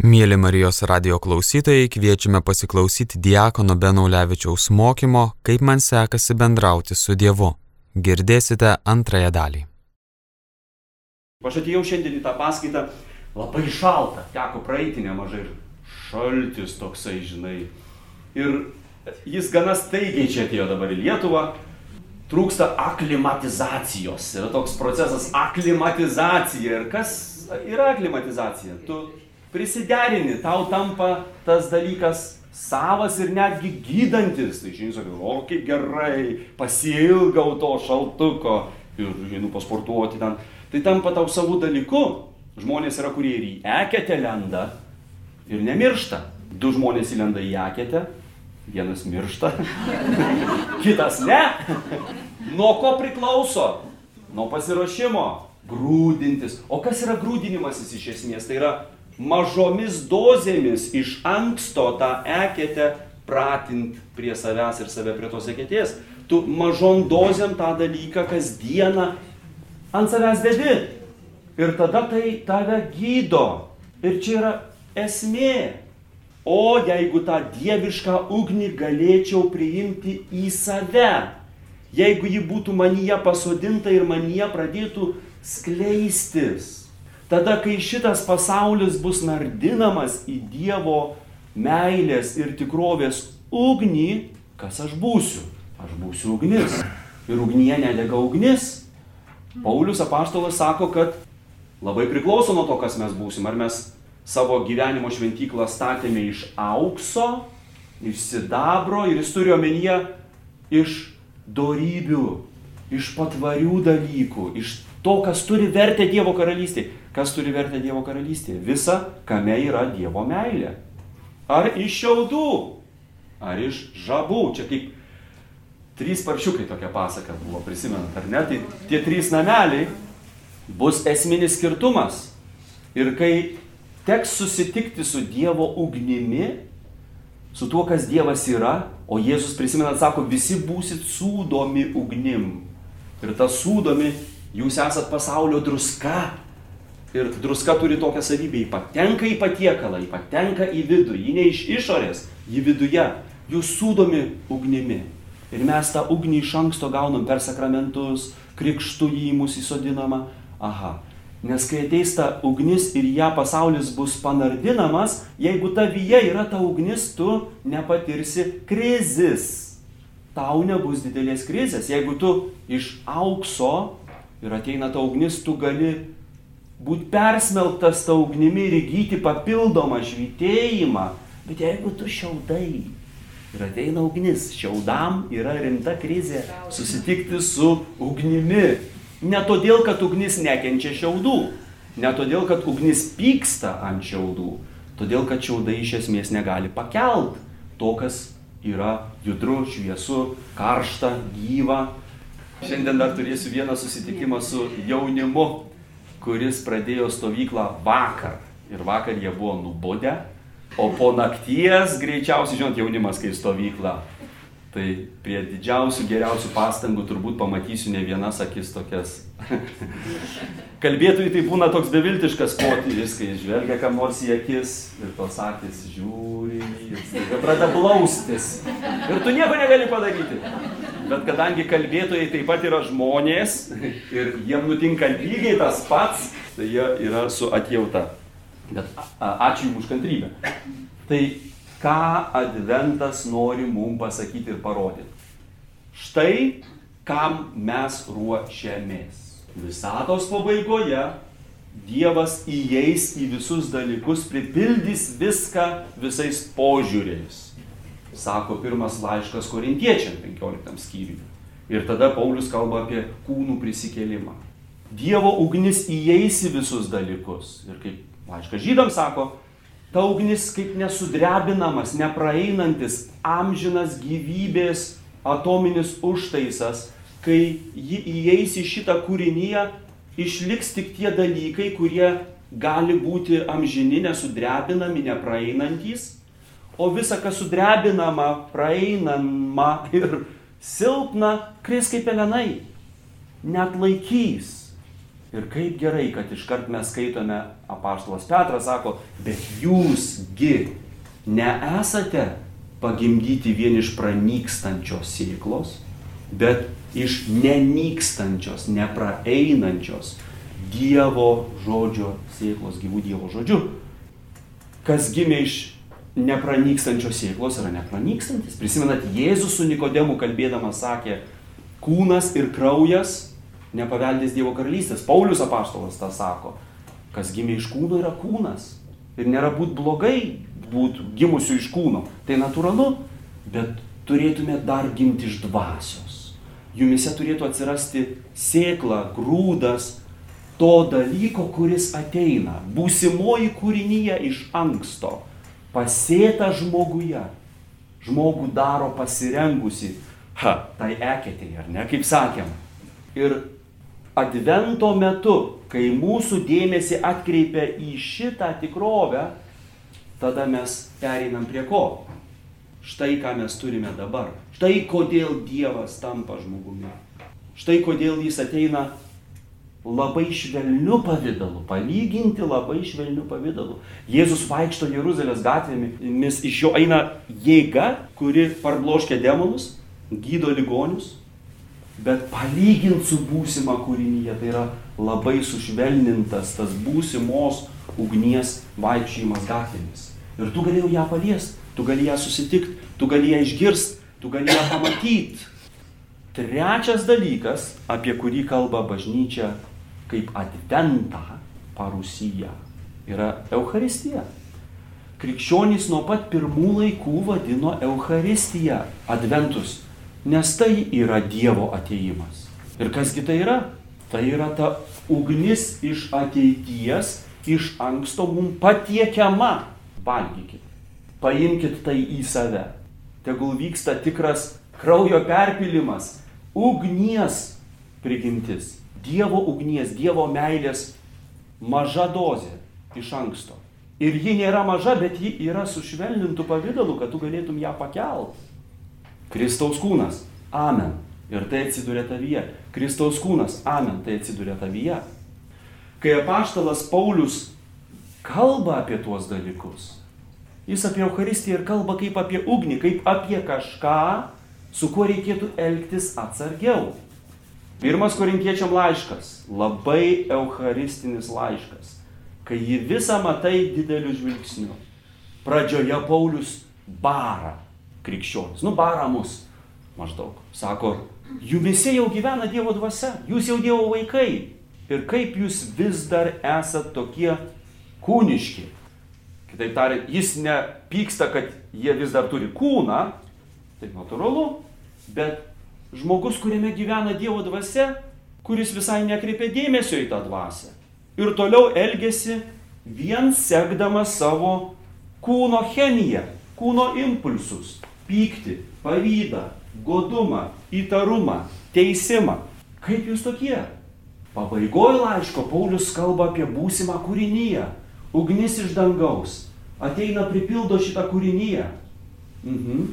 Mėly Marijos radio klausytojai, kviečiame pasiklausyti Diekono Benaulevičiaus mokymo, kaip man sekasi bendrauti su Dievu. Girdėsite antrąją dalį. Aš atėjau šiandien į tą paskaitą labai šalta, teko praeiti nemažai ir šaltis toksai, žinai. Ir jis gana staigiai čia atėjo dabar į Lietuvą, trūksta aklimatizacijos. Yra toks procesas aklimatizacija. Ir kas yra aklimatizacija? Tu prisiderini, tau tampa tas dalykas savas ir netgi gydantis. Tai žinai, sakai, o kaip gerai, pasilgau to šaltuko ir einu pasportuoti ten. Tai tampa tau savų dalykų. Žmonės yra, kurie ir į eketę lenda ir nemiršta. Du žmonės įlenda į eketę, vienas miršta, kitas ne. Nuo ko priklauso? Nuo pasiruošimo. Grūdintis. O kas yra grūdinimasis iš esmės? Tai yra mažomis dozėmis iš anksto tą eketę pratint prie savęs ir save prie tos eketės. Tu mažom dozėm tą dalyką kasdieną ant savęs dedi. Ir tada tai tave gydo. Ir čia yra esmė. O jeigu tą dievišką ugnį galėčiau priimti į save, jeigu ji būtų manyje pasodinta ir manyje pradėtų skleistis, Tada, kai šitas pasaulis bus nardinamas į Dievo meilės ir tikrovės ugnį, kas aš būsiu? Aš būsiu ugnis. Ir ugnyje nedega ugnis. Paulius apaštalas sako, kad labai priklauso nuo to, kas mes būsim. Ar mes savo gyvenimo šventyklą statėme iš aukso, iš sidabro ir jis turi omenyje iš darybių, iš patvarių dalykų, iš to, kas turi vertę Dievo karalystėje. Kas turi vertę Dievo karalystėje? Visa, kame yra Dievo meilė. Ar iš šiaudų, ar iš žabų. Čia kaip trys paršiukai tokia pasaka buvo, prisimenat, ar ne? Tai tie trys nameliai bus esminis skirtumas. Ir kai teks susitikti su Dievo ugnimi, su tuo, kas Dievas yra, o Jėzus prisimenat, sako, visi būsit sūdomi ugnim. Ir tas sūdomi Jūs esat pasaulio druska. Ir druska turi tokią savybę, ji patenka į patiekalą, ji patenka į vidų, ji ne iš išorės, ji viduje. Jūs sūdomi ugnimi. Ir mes tą ugnį iš anksto gaunam per sakramentus, krikštų į mūsų įsodinama. Aha. Nes kai ateis ta ugnis ir ją pasaulis bus panardinamas, jeigu tavyje yra ta ugnis, tu nepatirsi krizis. Tau nebus didelės krizės. Jeigu tu iš aukso ir ateina ta ugnis, tu gali būti persmelktas ta ugnimi ir įgyti papildomą švitėjimą. Bet jeigu tu šiaudai ir ateina ugnis, šiaudam yra rimta krizė susitikti su ugnimi. Ne todėl, kad ugnis nekenčia šiaudų, ne todėl, kad ugnis pyksta ant šiaudų, todėl, kad šiaudai iš esmės negali pakelt to, kas yra judru, šviesu, karšta, gyva, Šiandien dar turėsiu vieną susitikimą su jaunimu, kuris pradėjo stovyklą vakar. Ir vakar jie buvo nubodę, o po nakties greičiausiai, žinot, jaunimas kai stovykla. Tai prie didžiausių, geriausių pastangų turbūt pamatysiu ne vienas akis tokias. Kalbėtojai tai būna toks beviltiškas potyris, kai žvelgia kam nors į akis ir tos akis žiūri ir pradeda blaustis. Ir tu nieko negali padaryti. Bet kadangi kalbėtojai taip pat yra žmonės ir jiem nutinka lygiai tas pats, tai jie yra su atjauta. Bet ačiū Jums už kantrybę. Tai ką Adventas nori mums pasakyti ir parodyti? Štai kam mes ruošiamės. Visatos pabaigoje Dievas įeis į visus dalykus, pripildys viską visais požiūriais sako pirmas laiškas korintiečiam 15 skyriui. Ir tada Paulius kalba apie kūnų prisikėlimą. Dievo ugnis įeis į visus dalykus. Ir kaip laiškas žydams sako, ta ugnis kaip nesudrebinamas, nepraeinantis, amžinas gyvybės atominis užtaisas, kai ji įeis į šitą kūrinyje, išliks tik tie dalykai, kurie gali būti amžini, nesudrebinami, nepraeinantys o visa, kas sudrebinama, praeinama ir silpna, kris kaip pelenai. Net laikys. Ir kaip gerai, kad iškart mes skaitome, apaštalas Petras sako, bet jūsgi nesate pagimdyti vien iš pranykstančios sėklos, bet iš nenykstančios, nepraeinančios Dievo žodžio sėklos, gyvų Dievo žodžių. Kas gimė iš nepranykstančios sėklos yra nepranykstantis. Prisimenat, Jėzus su Nikodemu kalbėdamas sakė, kūnas ir kraujas nepaveldės Dievo karalystės. Paulius apaštalas tą sako. Kas gimė iš kūno yra kūnas. Ir nėra būt blogai būtų gimusių iš kūno. Tai natūralu, bet turėtume dar gimti iš dvasios. Jumise turėtų atsirasti sėkla, grūdas to dalyko, kuris ateina. Būsimoji kūrinyje iš anksto. Pasėta žmoguje. Žmogų daro pasirengusi. Ha, tai eketė, ar ne, kaip sakėm. Ir advento metu, kai mūsų dėmesį atkreipia į šitą tikrovę, tada mes pereinam prie ko? Štai ką mes turime dabar. Štai kodėl Dievas tampa žmogumi. Štai kodėl jis ateina labai švelniu pavydalu, palyginti labai švelniu pavydalu. Jėzus vaikšto Jeruzalės gatvėmis, iš jo eina jėga, kuri parbloškia demonus, gydo ligonius, bet palyginti su būsima kūrinyje, tai yra labai sušvelnintas tas būsimos ugnies vaikščiojimas gatvėmis. Ir tu galėjai ją paliesti, tu gali ją susitikti, tu gali ją išgirsti, tu gali ją pamatyti. Trečias dalykas, apie kurį kalba bažnyčia kaip adventą parusyje, yra Euharistija. Krikščionys nuo pat pirmų laikų vadino Euharistiją adventus, nes tai yra Dievo ateimas. Ir kasgi tai yra? Tai yra ta ugnis iš ateities, iš anksto mums patiekiama valgykit. Paimkit tai į save. Tegul vyksta tikras kraujo perpilimas, ugnies prigimtis. Dievo ugnies, Dievo meilės maža dozė iš anksto. Ir ji nėra maža, bet ji yra sušvelnintų pavydalu, kad tu galėtum ją pakelt. Kristaus kūnas. Amen. Ir tai atsiduria tavyje. Kristaus kūnas. Amen. Tai atsiduria tavyje. Kai apaštalas Paulius kalba apie tuos dalykus. Jis apie Eucharistiją ir kalba kaip apie ugnį, kaip apie kažką, su kuo reikėtų elgtis atsargiau. Pirmas korintiečiam laiškas, labai eucharistinis laiškas, kai jį visą matai dideliu žvilgsniu. Pradžioje Paulius bara krikščionis, nu bara mus maždaug. Sako, jumise jau gyvena Dievo dvasia, jūs jau Dievo vaikai. Ir kaip jūs vis dar esat tokie kūniški. Kitaip tariant, jis nepyksta, kad jie vis dar turi kūną, tai natūralu, bet žmogus, kuriame gyvena Dievo dvasia, kuris visai nekreipia dėmesio į tą dvasę. Ir toliau elgesi vien sekdamas savo kūno chemiją, kūno impulsus - pyktį, pavydą, godumą, įtarumą, teisimą. Kaip jūs tokie? Pabaigoje laiško Paulius kalba apie būsimą kūrinyje ugnis iš dangaus, ateina pripildo šitą kūrinyje. Mhm.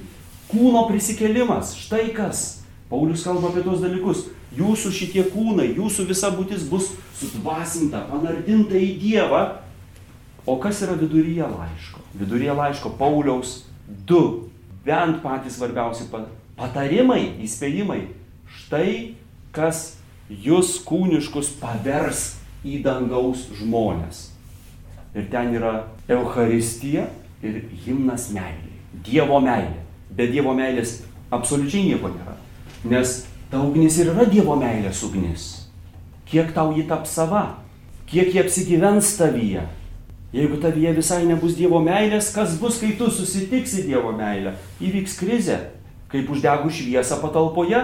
Kūno prisikelimas, štai kas. Paulius kalba apie tos dalykus. Jūsų šitie kūnai, jūsų visa būtis bus sudvasinta, panardinta į Dievą. O kas yra viduryje laiško? Viduryje laiško Pauliaus du, bent patys svarbiausi patarimai, įspėjimai. Štai kas jūs kūniškus pavers į dangaus žmonės. Ir ten yra Euharistija ir himnas meilė. Dievo meilė. Be Dievo meilės absoliučiai nieko nėra. Nes ta ugnis ir yra Dievo meilės ugnis. Kiek tau ji taps sava? Kiek jie apsigyvens tavyje? Jeigu tavyje visai nebus Dievo meilės, kas bus, kai tu susitiksi Dievo meilę? Įvyks krizė. Kaip uždegų šviesą patalpoje,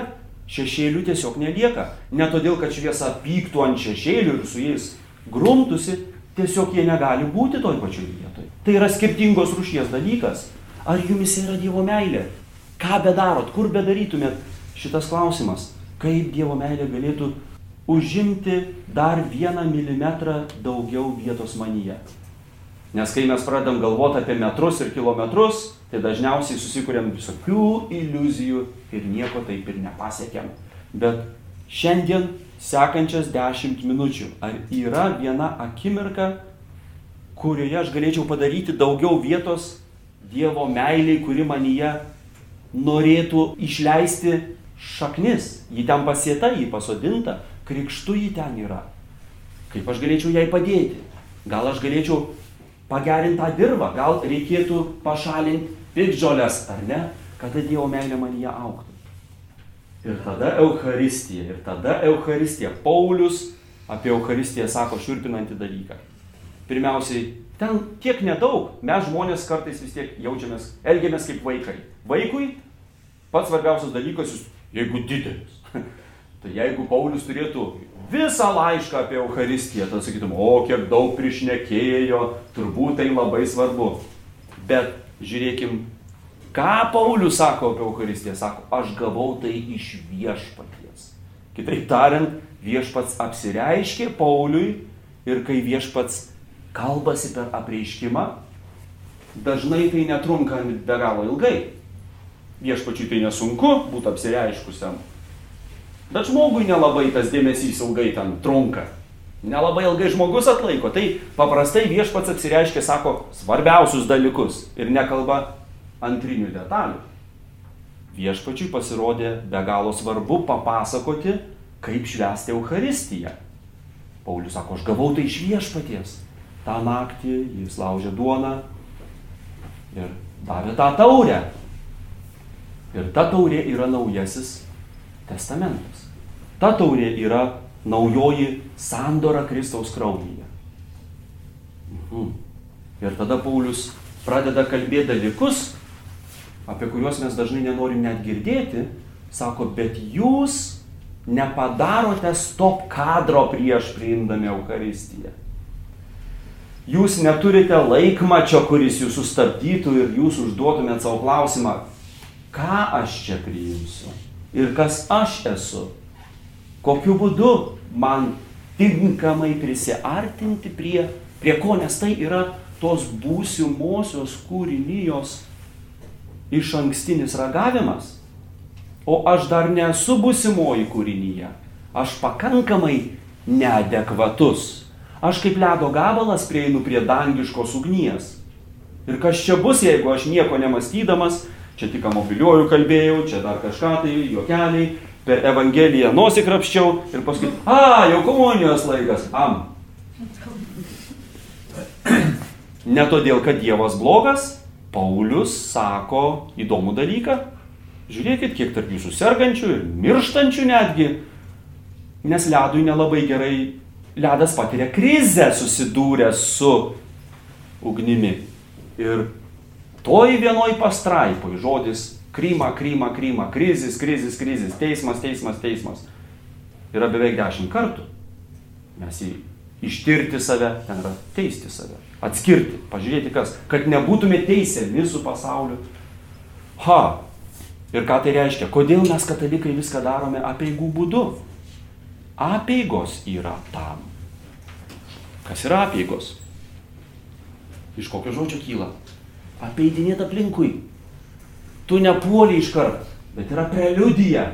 šešėlių tiesiog nelieka. Ne todėl, kad šviesa pyktų ant šešėlių ir su jais grumtųsi, Tiesiog jie negali būti toj pačioj vietoj. Tai yra skirtingos rušies dalykas. Ar jumis yra Dievo meilė? Ką bedarot, kur bedarytumėt? Šitas klausimas. Kaip Dievo meilė galėtų užimti dar vieną milimetrą daugiau vietos manyje? Nes kai mes pradedam galvoti apie metrus ir kilometrus, tai dažniausiai susikūrėm visokių iliuzijų ir nieko taip ir nepasiekėm. Bet šiandien sekančias dešimt minučių. Ar yra viena akimirka, kurioje aš galėčiau padaryti daugiau vietos Dievo meiliai, kuri manyje norėtų išleisti šaknis. Ji ten pasėta, ji pasodinta, krikštų ji ten yra. Kaip aš galėčiau jai padėti? Gal aš galėčiau pagerinti tą dirbą, gal reikėtų pašalinti pikdžiolės, ar ne, kada Dievo meilė manyje auktų. Ir tada Euharistija, ir tada Euharistija. Paulius apie Euharistiją sako šiurpinantį dalyką. Pirmiausiai, ten tiek nedaug, mes žmonės kartais vis tiek jaučiamės, elgiamės kaip vaikai. Vaikui pats svarbiausias dalykas, jeigu didelis. tai jeigu Paulius turėtų visą laišką apie Euharistiją, tada sakytum, o kiek daug prišnekėjo, turbūt tai labai svarbu. Bet žiūrėkim, ką Paulius sako apie Euharistiją. Sako, aš gavau tai iš viešpaties. Kitaip tariant, viešpats apsireiškė Pauliui ir kai viešpats kalbasi per apreiškimą, dažnai tai netrunka be galo ilgai. Viešpačiui tai nesunku būti apsireiškusiam Bet žmogui nelabai tas dėmesys ilgai ten trunka. Nelabai ilgai žmogus atlaiko. Tai paprastai viešpats apsireiškia, sako, svarbiausius dalykus ir nekalba antrinių detalių. Viešpačiui pasirodė be galo svarbu papasakoti, kaip švęsti Euharistiją. Paulius sako, aš gavau tai iš viešpaties. Ta naktį jis laužė duoną ir davė tą taurę. Ir ta taurė yra naujasis testamentas. Ta taurė yra naujoji sandora Kristaus kraujyje. Mhm. Ir tada Paulius pradeda kalbėti dalykus, apie kuriuos mes dažnai nenorim net girdėti, sako, bet jūs nepadarote stop kadro prieš priimdami Euharistiją. Jūs neturite laikmačio, kuris jūs sustabdytų ir jūs užduotumėt savo klausimą, ką aš čia priimsiu ir kas aš esu. Kokiu būdu man tinkamai prisiartinti prie, prie ko, nes tai yra tos būsimosios kūrinijos iš ankstinis ragavimas. O aš dar nesu būsimoji kūrinyje. Aš pakankamai neadekvatus. Aš kaip ledo gabalas prieinu prie dangiškos ugnies. Ir kas čia bus, jeigu aš nieko nemastydamas Čia tik mobiliuoju kalbėjau, čia dar kažką tai, juokeliai, per Evangeliją nosikrapščiau ir paskui, a, jau komunijos laikas, am. Ne todėl, kad Dievas blogas, Paulius sako įdomų dalyką. Žiūrėkit, kiek tarp jūsų sergančių ir mirštančių netgi, nes ledui nelabai gerai, ledas patiria krizę susidūręs su ugnimi. Ir Toj vienoj pastraipoj žodis kryma, kryma, kryma, krizis, krizis, krizis, teismas, teismas, teismas. Yra beveik dešimt kartų. Mes jį ištirti save, ten yra teisti save. Atskirti, pažiūrėti kas, kad nebūtume teisiami su pasauliu. Ha. Ir ką tai reiškia? Kodėl mes katalikai viską darome apieigų būdu? Apeigos yra tam. Kas yra apeigos? Iš kokio žodžio kyla? Apeidinėti aplinkui. Tu nepuoli iš karto, bet yra preliudija.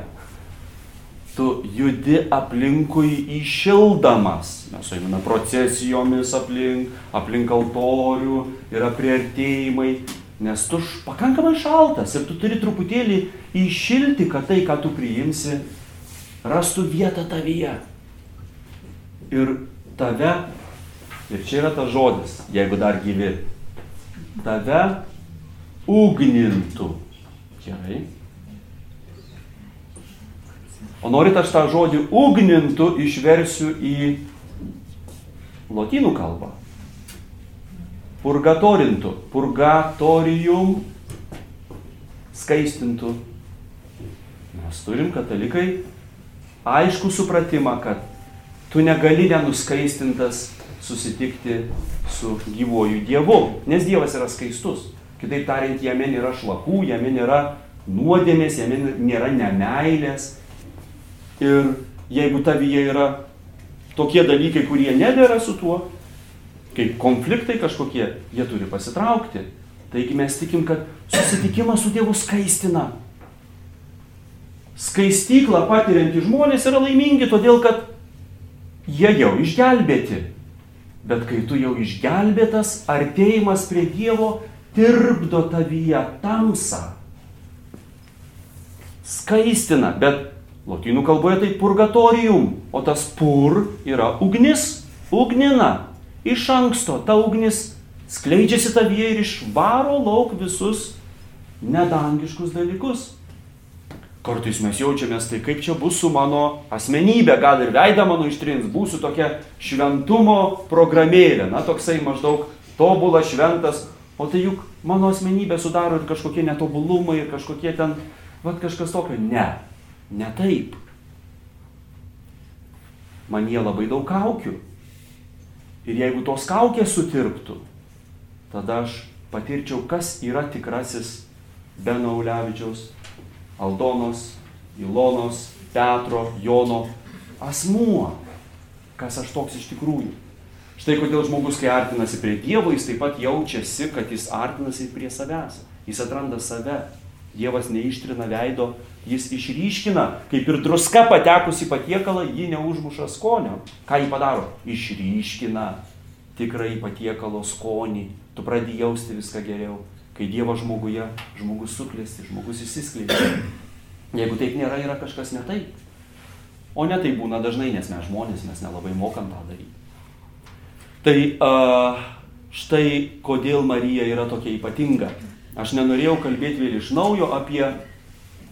Tu judi aplinkui išildamas. Mes einame procesijomis aplink, aplink altorių, yra prieartėjimai, nes tu pakankamai šaltas ir tu turi truputėlį išilti, kad tai, ką tu priimsi, rastų vietą tavyje. Ir tave, ir čia yra tas žodis, jeigu dar gyvi, tave ugnintų. Gerai. O norit aš tą žodį ugnintų išversiu į lotynų kalbą. Purgatorintų. Purgatorium skaistintų. Mes turim katalikai aišku supratimą, kad tu negali nenuskaistintas susitikti su gyvuoju Dievu, nes Dievas yra skaistus. Kitaip tariant, jame nėra šlakų, jame nėra nuodėmės, jame nėra nemailės. Ir jeigu tavyje yra tokie dalykai, kurie nedėra su tuo, kaip konfliktai kažkokie, jie turi pasitraukti. Taigi mes tikim, kad susitikimas su Dievu skaistina. Skaistyklą patiriantys žmonės yra laimingi, todėl kad jie jau išgelbėti. Bet kai tu jau išgelbėtas, artėjimas prie Dievo tirpdo tavyje tamsą. Skaistina, bet lotynų kalboje tai purgatorium, o tas pur yra ugnis, ugnina. Iš anksto ta ugnis skleidžiasi tavyje ir išvaro lauk visus nedangiškus dalykus. Kartais mes jaučiamės, tai kaip čia bus su mano asmenybė, gal ir veidą mano ištrins, būsiu tokia šventumo programėlė, na toksai maždaug tobula šventas, o tai juk mano asmenybė sudaro ir kažkokie netobulumai, ir kažkokie ten, va kažkas tokio. Ne, ne taip. Man jie labai daug kaukių. Ir jeigu tos kaukės sutirptų, tada aš patirčiau, kas yra tikrasis Beno Ulevičiaus Aldonos, Ilonos, Petro, Jono asmuo. Kas aš toks iš tikrųjų. Štai kodėl žmogus, kai artinasi prie Dievo, jis taip pat jaučiasi, kad jis artinasi prie savęs. Jis atranda save. Dievas neištrina veido, jis išryškina, kaip ir druska patekus į patiekalą, ji neužmuša skonio. Ką jį padaro? Išryškina tikrai patiekalo skonį. Tu pradedi jausti viską geriau. Kai Dievo žmoguje žmogus suklėsi, žmogus išsiskleidžia. Jeigu taip nėra, yra kažkas ne taip. O ne tai būna dažnai, nes mes žmonės, mes nelabai mokam tą daryti. Tai uh, štai kodėl Marija yra tokia ypatinga. Aš nenorėjau kalbėti vėl iš naujo apie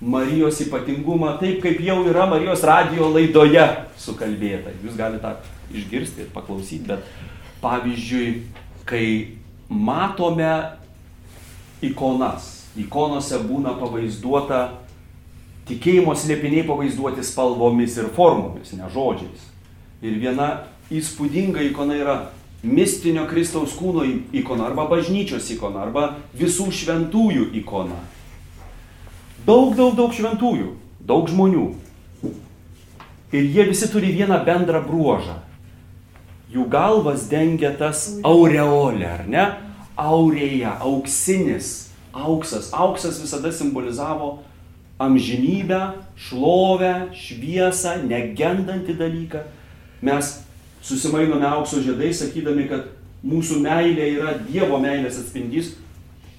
Marijos ypatingumą, taip kaip jau yra Marijos radio laidoje sukalbėta. Jūs galite tą išgirsti ir paklausyti, bet pavyzdžiui, kai matome ikonas. Ikonose būna pavaizduota, tikėjimo slėpiniai pavaizduoti spalvomis ir formomis, ne žodžiais. Ir viena įspūdinga ikona yra mistinio Kristaus kūno ikona, arba bažnyčios ikona, arba visų šventųjų ikona. Daug, daug, daug šventųjų, daug žmonių. Ir jie visi turi vieną bendrą bruožą. Jų galvas dengia tas aureolė, ar ne? Aurėje, auksinis, auksas. Auksas visada simbolizavo amžinybę, šlovę, šviesą, negendantį dalyką. Mes susimainome aukso žiedai, sakydami, kad mūsų meilė yra Dievo meilės atspindys,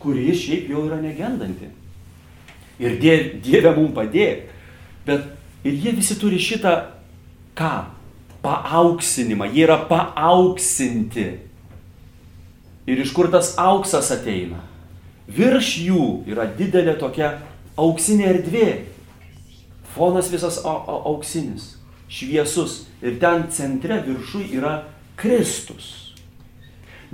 kuri šiaip jau yra negendanti. Ir die, Dieve mums padėk. Bet ir jie visi turi šitą ką? Paauksinimą. Jie yra paauksinti. Ir iš kur tas auksas ateina? Virš jų yra didelė tokia auksinė erdvė. Fonas visas auksinis, šviesus. Ir ten centre viršui yra Kristus.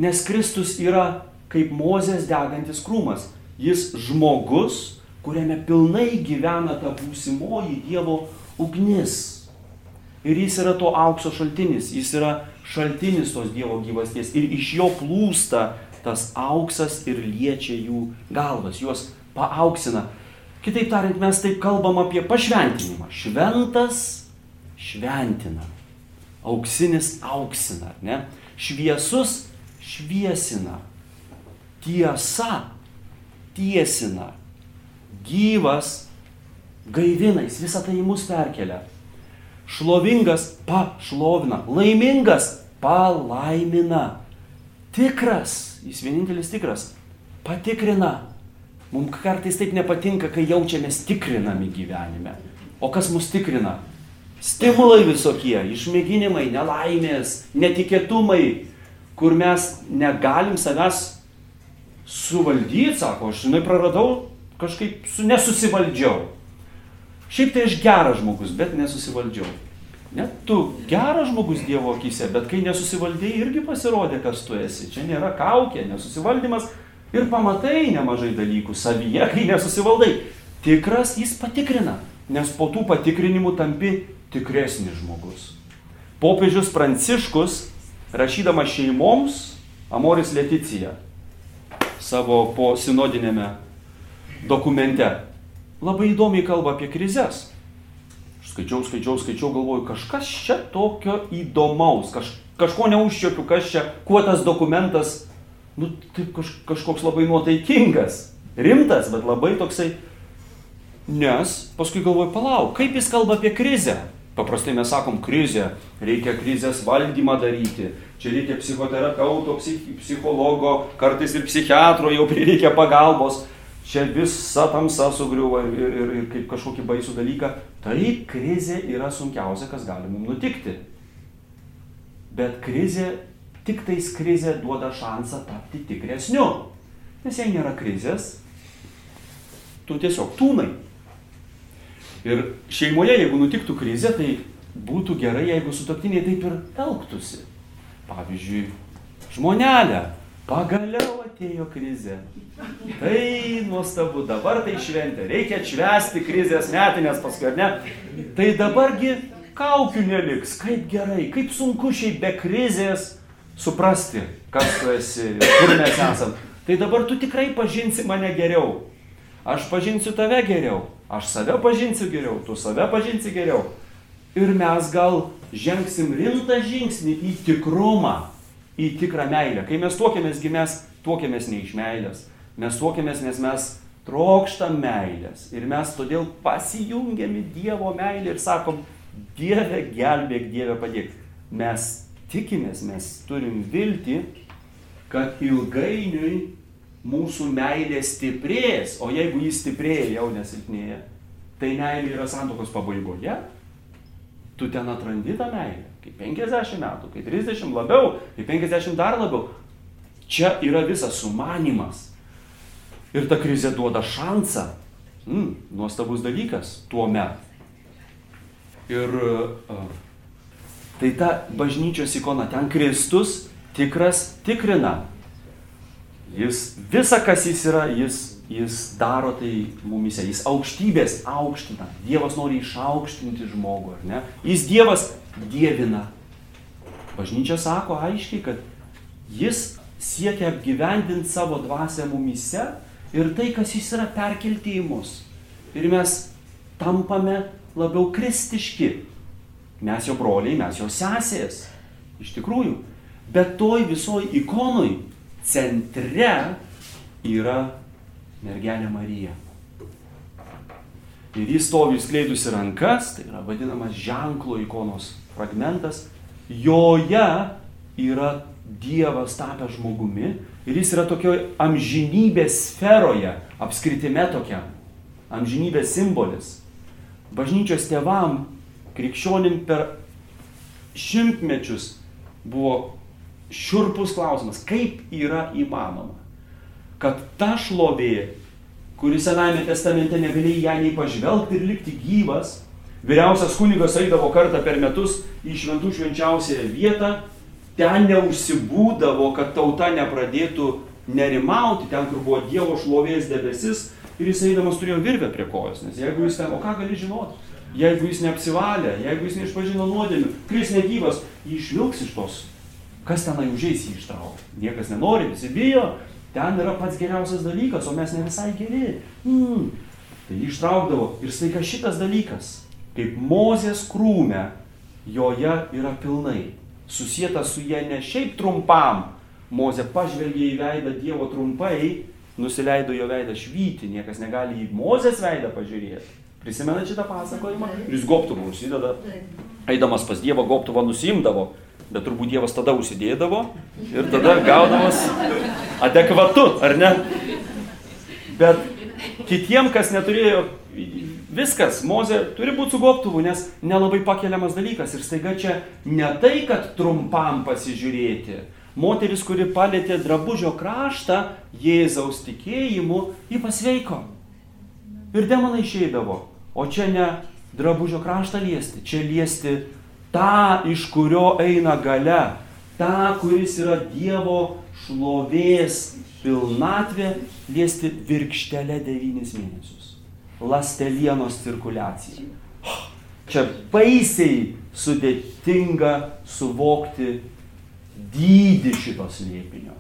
Nes Kristus yra kaip Mozės degantis krūmas. Jis žmogus, kuriame pilnai gyvena ta būsimoji Dievo ugnis. Ir jis yra to aukso šaltinis, jis yra šaltinis tos Dievo gyvasties ir iš jo plūsta tas auksas ir liečia jų galvas, juos paauksina. Kitaip tariant, mes taip kalbam apie pašventinimą. Šventas šventina. Auksinis auksina, ne? Šviesus šviesina. Tiesa tiesina. Gyvas gaivinais. Visą tai į mus perkelia. Šlovingas pašlovina, laimingas palaimina. Tikras, jis vienintelis tikras, patikrina. Mums kartais taip nepatinka, kai jaučiamės tikrinami gyvenime. O kas mus tikrina? Stimulai visokie, išmėginimai, nelaimės, netikėtumai, kur mes negalim savęs suvaldyti, sako, aš žinai praradau, kažkaip su, nesusivaldžiau. Šiaip tai aš geras žmogus, bet nesusivaldžiau. Net tu geras žmogus Dievo akise, bet kai nesusivaldėjai, irgi pasirodė, kas tu esi. Čia nėra kaukė, nesusivaldymas ir pamatai nemažai dalykų savyje, kai nesusivaldai. Tikras jis patikrina, nes po tų patikrinimų tampi tikresnis žmogus. Popiežius Pranciškus, rašydamas šeimoms, Amoris Leticija, savo po sinodinėme dokumente labai įdomiai kalba apie krizės. Aš skaičiau, skaičiau, skaičiau, galvoju, kažkas čia tokio įdomaus, kaž, kažko neužčiopiu, kas čia, kuo tas dokumentas, nu, taip kaž, kažkoks labai nuotaikingas, rimtas, bet labai toksai. Nes paskui galvoju, palauk, kaip jis kalba apie krizę. Paprastai mes sakom krizę, reikia krizės valdymą daryti, čia reikia psichoterapeuto, psich, psichologo, kartais ir psichiatro jau prireikia pagalbos, čia visa tamsa sugriuva ir, ir, ir, ir kaip kažkokį baisų dalyką. Taip, krizė yra sunkiausia, kas gali mums nutikti. Bet krizė, tik tais krizė duoda šansą tapti tikresniu. Nes jei nėra krizės, tu tiesiog tūnai. Ir šeimoje, jeigu nutiktų krizė, tai būtų gerai, jeigu sutoktiniai taip ir elgtųsi. Pavyzdžiui, žmonelė, pagaliau atėjo krizė. Tai nuostabu, dabar tai šventė, reikia atšvesti krizės metinės paskui, ar ne? Tai dabargi kaukių neliks, kaip gerai, kaip sunku šiaip be krizės suprasti, kas tu esi, kur mes esam. Tai dabar tu tikrai pažinsi mane geriau. Aš pažinsiu tave geriau. Aš save pažinsiu geriau, tu save pažinsi geriau. Ir mes gal žengsim rimtą žingsnį į tikrumą, į tikrą meilę. Kai mes tuokėmės, mes tuokėmės ne iš meilės. Mes tuokėmės, nes mes trokštam meilės. Ir mes todėl pasijungiam į Dievo meilę ir sakom, Dieve gelbėk, Dieve padėk. Mes tikimės, mes turim viltį, kad ilgainiui mūsų meilė stiprės, o jeigu jis stiprėja, jau nesilpnėja, tai meilė yra santokos pabaigoje, tu ten atrandi tą meilę. Kaip 50 metų, kaip 30 labiau, kaip 50 dar labiau. Čia yra visas sumanimas. Ir ta krizė duoda šansą. Mm, nuostabus dalykas tuo metu. Ir uh, tai ta bažnyčios ikona, ten Kristus tikras tikrina, Jis visa, kas jis yra, jis, jis daro tai mumise. Jis aukštybės aukština. Dievas nori išaukštinti žmogų, ar ne? Jis Dievas dievina. Bažnyčia sako aiškiai, kad jis siekia apgyvendinti savo dvasę mumise ir tai, kas jis yra perkelti į mus. Ir mes tampame labiau kristiški. Mes jo broliai, mes jo sesės. Iš tikrųjų. Bet toj visoj ikonui centre yra mergelė Marija. Ir jis stovi skleidusi rankas, tai yra vadinamas ženklo ikonos fragmentas, joje yra Dievas tapęs žmogumi ir jis yra tokioje amžinybės sferoje, apskritime tokia, amžinybės simbolis. Bažnyčios tėvam, krikščionim per šimtmečius buvo šiurpus klausimas, kaip yra įmanoma, kad ta šlovė, kuri Senajame testamente negalėjai ją nei pažvelgti ir likti gyvas, vyriausias kunigas eidavo kartą per metus į šventų švenčiausiąją vietą, ten neužsibūdavo, kad tauta nepradėtų nerimauti, ten, kur buvo Dievo šlovės debesis, ir jis eidamas turėjo virvę prie kojos, nes jeigu jis ten, o ką gali žinoti, jeigu jis neapsivalė, jeigu jis neišpažino nuodėmių, kai jis negyvas, jį išvilks iš tos Kas tenai užeis jį ištraukti? Niekas nenori, visi bijo, ten yra pats geriausias dalykas, o mes ne visai geri. Mm. Tai jį ištraukdavo ir staiga šitas dalykas, kaip mozės krūme, joje yra pilnai. Susieta su jie ne šiaip trumpam. Mozė pažvelgė į veidą Dievo trumpai, nusileido jo veidą švyti, niekas negali į mozės veidą pažiūrėti. Prisimenate šitą pasakojimą? Ir jis goptuvą užsideda, eidamas pas Dievą goptuvą nusimdavo Bet turbūt Dievas tada užsidėdavo ir tada gaudamas adekvatu, ar ne? Bet kitiem, kas neturėjo viskas, Mozė turi būti su goptuvu, nes nelabai pakeliamas dalykas. Ir staiga čia ne tai, kad trumpam pasižiūrėti. Moteris, kuri palėtė drabužio kraštą Jėzaus tikėjimu, ji pasveiko. Ir demonai išeidavo. O čia ne drabužio kraštą liesti, čia liesti tą, iš kurio eina gale, tą, kuris yra Dievo šlovės pilnatvė, liesti virkštelę devynis mėnesius. Lastelienos cirkuliacija. Čia baisiai sudėtinga suvokti dydį šito slėpinio,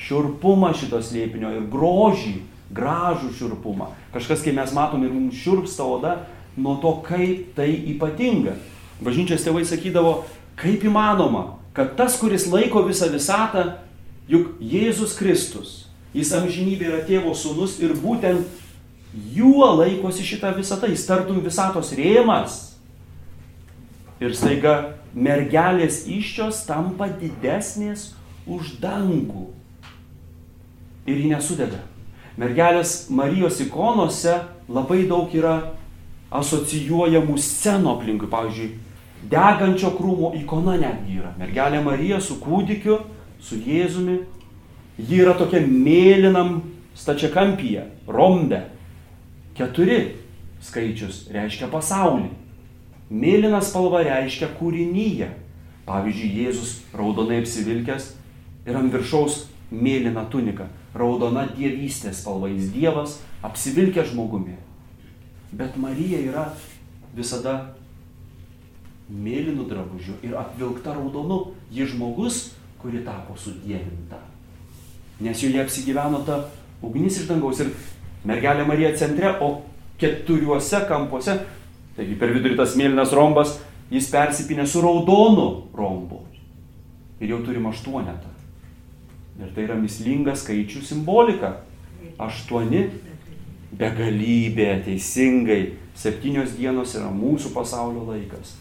šiurpumą šito slėpinio ir grožį, gražų šiurpumą. Kažkas, kai mes matom ir mums šiurpsta oda, nuo to, kaip tai ypatinga. Bažnyčios tėvai sakydavo, kaip įmanoma, kad tas, kuris laiko visą visatą, juk Jėzus Kristus, jis amžinybė yra tėvo sūnus ir būtent juo laikosi šitą visatą, jis tartum visatos rėmas. Ir staiga mergelės iščios tampa didesnės už dangų. Ir ji nesudega. Mergelės Marijos ikonose labai daug yra asocijuojamų scenų aplinkui. Pavyzdžiui, degančio krūmo ikona netgi yra. Mergelė Marija su kūdikiu, su Jėzumi. Ji yra tokia mėlynam stačiakampyje, rombe. Keturi skaičius reiškia pasaulį. Mėlyna spalva reiškia kūrinyje. Pavyzdžiui, Jėzus raudonai apsivilkęs ir ant viršaus mėlyna tunika. Raudona dievystės spalva. Jis Dievas apsivilkęs žmogumi. Bet Marija yra visada mėlynų drabužių ir apvilkta raudonu. Ji žmogus, kuri tapo sudėvinta. Nes joje apsigyveno ta ugnis iš dangaus ir mergelė Marija centre, o keturiuose kampuose Taigi per vidurį tas mėlynas rombas, jis persipinė su raudonu rombu. Ir jau turim aštuonetą. Ir tai yra mislinga skaičių simbolika. Aštuoni begalybė, teisingai. Septynios dienos yra mūsų pasaulio laikas.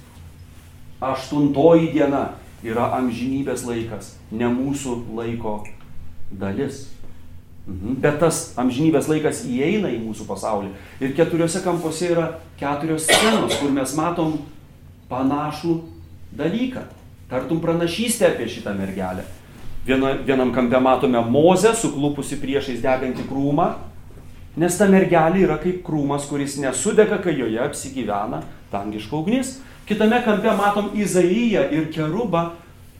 Aštuntoji diena yra amžinybės laikas, ne mūsų laiko dalis. Mhm. Bet tas amžinybės laikas įeina į mūsų pasaulį. Ir keturiose kampuose yra keturios scenos, kur mes matom panašų dalyką. Tartum pranašystę apie šitą mergelę. Vieno, vienam kampe matome Mozę, suklupusi priešais degantį krūmą, nes ta mergelė yra kaip krūmas, kuris nesudega, kai joje apsigyvena dangiška ugnis. Kitame kampe matom Izaiją ir Kerubą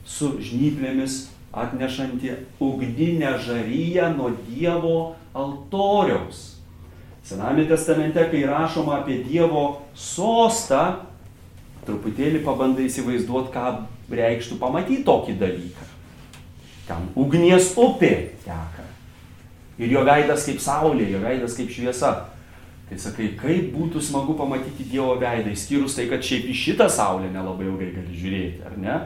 su žnyplėmis atnešanti ugninę žaryją nuo Dievo altoriaus. Sename testamente, kai rašoma apie Dievo sostą, truputėlį pabandai įsivaizduoti, ką reikštų pamatyti tokį dalyką. Ten ugnies upė teka. Ir jo veidas kaip saulė, jo veidas kaip šviesa. Tai sakai, kaip būtų smagu pamatyti Dievo veidą, išskyrus tai, kad šiaip į šitą saulę nelabai ilgai gali žiūrėti, ar ne?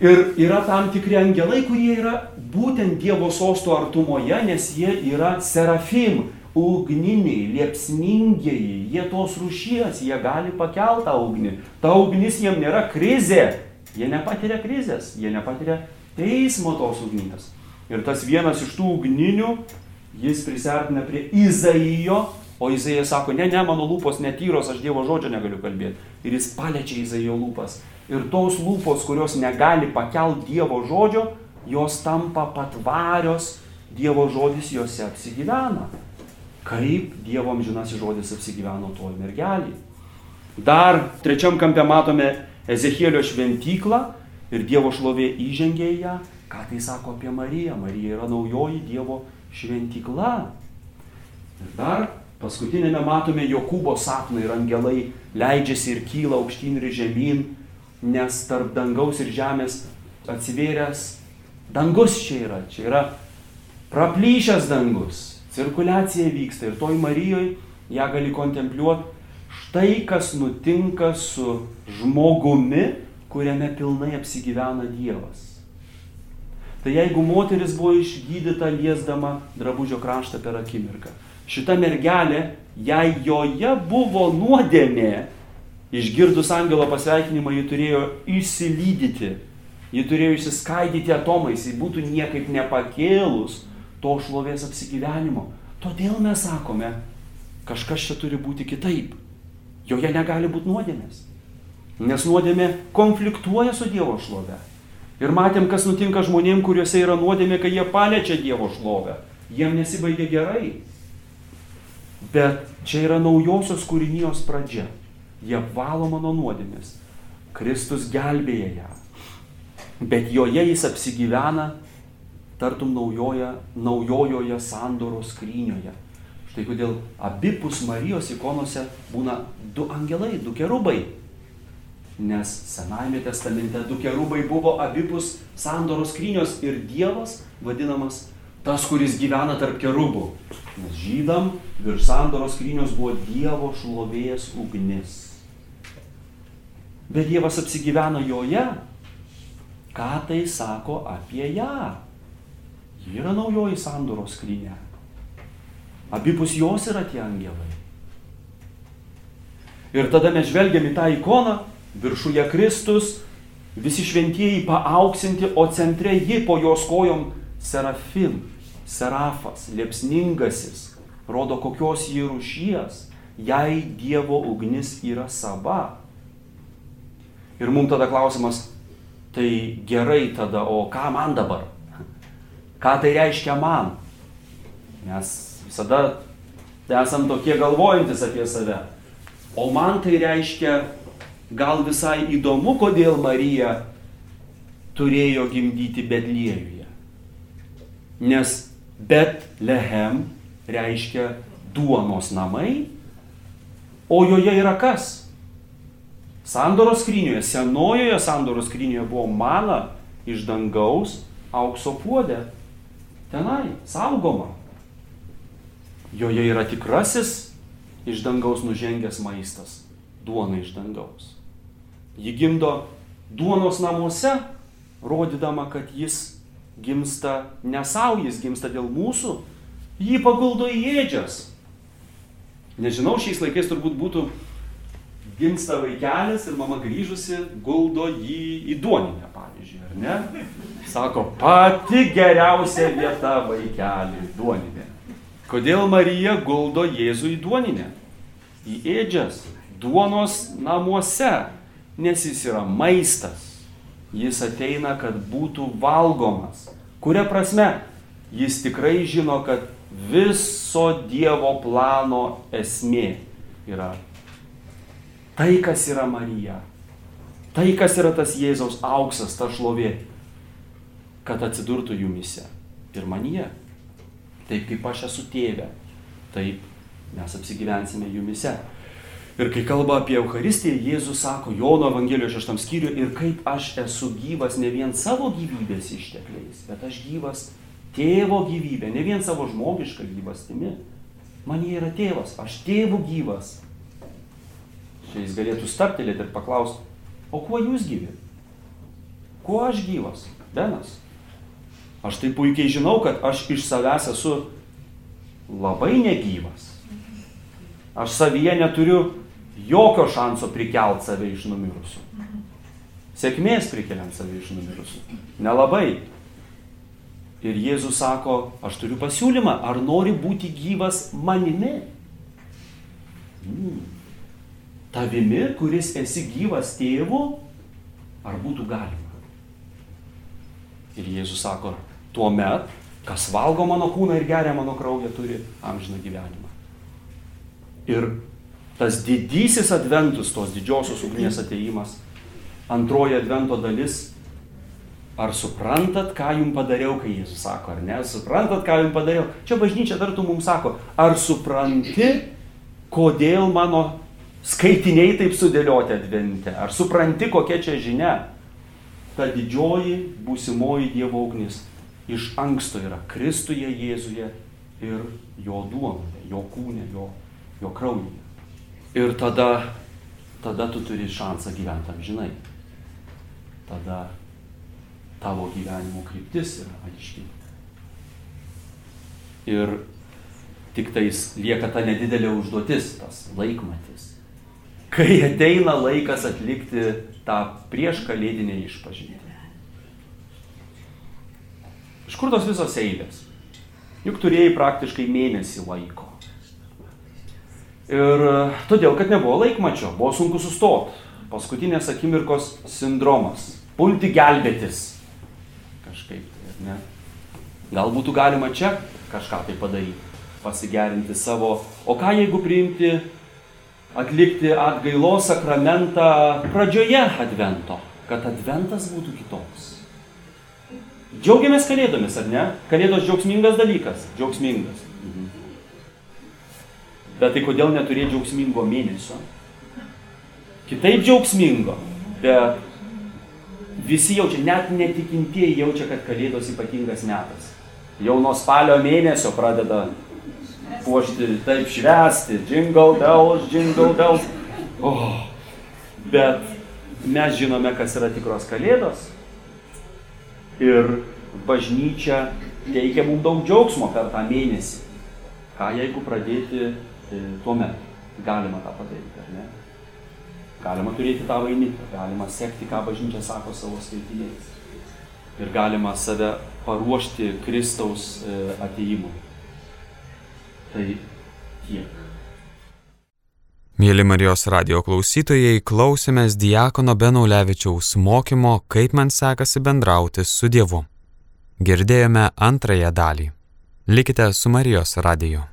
Ir yra tam tikri angelai, kurie yra būtent Dievo sosto artumoje, nes jie yra serafim, ugniniai, liepsningieji, jie tos rušies, jie gali pakelti tą ugnį. Ta ugnis jiem nėra krizė, jie nepatiria krizės, jie nepatiria teismo tos ugnies. Ir tas vienas iš tų ugninių, jis prisertina prie Izaijo, o Izaijas sako, ne, ne, mano lūpos netyros, aš Dievo žodžio negaliu kalbėti. Ir jis paliečia Izaijo lūpas ir tos lūpos, kurios negali pakelt Dievo žodžio, jos tampa patvarios, Dievo žodis juose apsigyvena. Kaip Dievo amžinasis žodis apsigyveno toj mergelį. Dar trečiam kampe matome Ezechielio šventyklą ir Dievo šlovė įžengė į ją. Ką tai sako apie Mariją? Marija yra naujoji Dievo šventykla. Ir dar paskutinėme matome Jokūbo sapną ir angelai leidžiasi ir kyla aukštyn ir žemyn nes tarp dangaus ir žemės atsivėręs dangus čia yra, čia yra praplyšęs dangus, cirkuliacija vyksta ir toj Marijoje ją gali kontempliuoti štai kas nutinka su žmogumi, kuriame pilnai apsigyvena Dievas. Tai jeigu moteris buvo išgydyta liesdama drabužio kraštą per akimirką, šita mergelė, jei joje buvo nuodėmė, Išgirdus angelo pasveikinimą, ji turėjo išsilydyti, ji turėjo išsiskaidyti atomais, ji būtų niekaip nepakėlus to šlovės apsigyvenimo. Todėl mes sakome, kažkas čia turi būti kitaip. Joje negali būti nuodėmės. Nes nuodėmė konfliktuoja su Dievo šlove. Ir matėm, kas nutinka žmonėm, kuriuose yra nuodėmė, kai jie paliečia Dievo šlovę. Jiem nesibaigia gerai. Bet čia yra naujosios kūrinijos pradžia ji apvaloma nuo nuodėmės. Kristus gelbėja ją. Bet joje jis apsigyvena tartum naujoje, naujojoje sandoros skrynioje. Štai kodėl abipus Marijos ikonose būna du angelai, du kerubai. Nes Senajame testamente du kerubai buvo abipus sandoros skrynios ir Dievas vadinamas tas, kuris gyvena tarp kerubų. Nes žydam virš sandoros skrynios buvo Dievo šlovės ugnis bet Dievas apsigyvena joje, ką tai sako apie ją? Ji yra naujoji sandoros skrinė. Abipus jos yra tie angelai. Ir tada mes žvelgiam į tą ikoną viršuje Kristus, visi šventieji paauksinti, o centre ji po jos kojom serafim, serafas, liepsningasis, rodo kokios jį rūšies, jei Dievo ugnis yra sava. Ir mums tada klausimas, tai gerai tada, o ką man dabar? Ką tai reiškia man? Mes visada esam tokie galvojantis apie save. O man tai reiškia gal visai įdomu, kodėl Marija turėjo gimdyti Betliejuje. Nes Betlehem reiškia duonos namai, o joje yra kas? Sandoros skrynioje, senojoje sandoros skrynioje buvo mana iš dangaus aukso puodė. Tenai, saugoma. Joje yra tikrasis iš dangaus nužengęs maistas. Duona iš dangaus. Ji gimdo duonos namuose, rodydama, kad jis gimsta ne savo, jis gimsta dėl mūsų. Jį paguldo į ėdžias. Nežinau, šiais laikais turbūt būtų gimsta vaikelis ir mama grįžusi guldo jį į duoninę, pavyzdžiui, ar ne? Sako, pati geriausia vieta vaikeliui - duoninė. Kodėl Marija guldo Jėzų į duoninę? Į ėdžias, duonos namuose, nes jis yra maistas. Jis ateina, kad būtų valgomas. Kuria prasme? Jis tikrai žino, kad viso Dievo plano esmė yra Tai, kas yra Marija. Tai, kas yra tas Jėzaus auksas, ta šlovė. Kad atsidurtų jumise. Ir manyje. Taip kaip aš esu tėvė. Taip mes apsigyvensime jumise. Ir kai kalba apie Eucharistiją, Jėzus sako Jono Evangelijos šeštam skyriui, ir kaip aš esu gyvas ne vien savo gyvybės ištekliais, bet aš gyvas tėvo gyvybė, ne vien savo žmogišką gyvastimi. Man jie yra tėvas, aš tėvų gyvas. Čia jis galėtų staptelėti ir paklausti, o kuo jūs gyvi? Kuo aš gyvas? Benas. Aš tai puikiai žinau, kad aš iš savęs esu labai negyvas. Aš savyje neturiu jokio šanso prikelt save iš numirusių. Sėkmės prikeliant save iš numirusių. Nelabai. Ir Jėzus sako, aš turiu pasiūlymą, ar nori būti gyvas manimi? Mm tavimi, kuris esi gyvas tėvu, ar būtų galima? Ir Jėzus sako, tuo met, kas valgo mano kūną ir geria mano kraują, turi amžiną gyvenimą. Ir tas didysis adventus, tos didžiosios ugnies ateimas, antroji advento dalis, ar suprantat, ką jums padariau, kai Jėzus sako, ar ne, suprantat, ką jums padariau. Čia bažnyčia tartum mums sako, ar supranti, kodėl mano skaitiniai taip sudėlioti advente. Ar supranti, kokia čia žinia? Ta didžioji būsimoji Dievo ugnis iš anksto yra Kristuje Jėzuje ir jo duonoje, jo kūne, jo, jo kraujyje. Ir tada, tada tu turi šansą gyventi amžinai. Tada tavo gyvenimo kryptis yra aiški. Ir tik tais lieka ta nedidelė užduotis, tas laikmatis kai ateina laikas atlikti tą prieš kalėdinę išpažinti. Iš kur tos visos eilės? Juk turėjai praktiškai mėnesį laiko. Ir e, todėl, kad nebuvo laikmačio, buvo sunku sustoti. Paskutinės akimirkos sindromas. Pulti gelbėtis. Kažkaip, tai, ne? Gal būtų galima čia kažką tai padaryti, pasigerinti savo. O ką jeigu priimti atlikti atgailos sakramentą pradžioje advento, kad adventas būtų kitoks. Džiaugiamės kalėdomis, ar ne? Kalėdos džiaugsmingas dalykas. Džiaugsmingas. Bet tai kodėl neturėti džiaugsmingo mėnesio? Kitaip džiaugsmingo, bet visi jaučia, net netikintieji jaučia, kad kalėdos ypatingas metas. Jau nuo spalio mėnesio pradeda puošti, taip švesti, jingle bells, jingle bells. Oh. Bet mes žinome, kas yra tikros kalėdos. Ir bažnyčia teikia mums daug džiaugsmo per tą mėnesį. Ką jeigu pradėti e, tuo metu? Galima tą padaryti, ar ne? Galima turėti tą vainiką, galima sekti, ką bažnyčia sako savo skaitiniais. Ir galima save paruošti Kristaus e, ateimui. Tai tiek. Mėly Marijos radio klausytojai, klausėmės Diakono Benaulevičiaus mokymo, kaip man sekasi bendrauti su Dievu. Girdėjome antrąją dalį. Likite su Marijos radiju.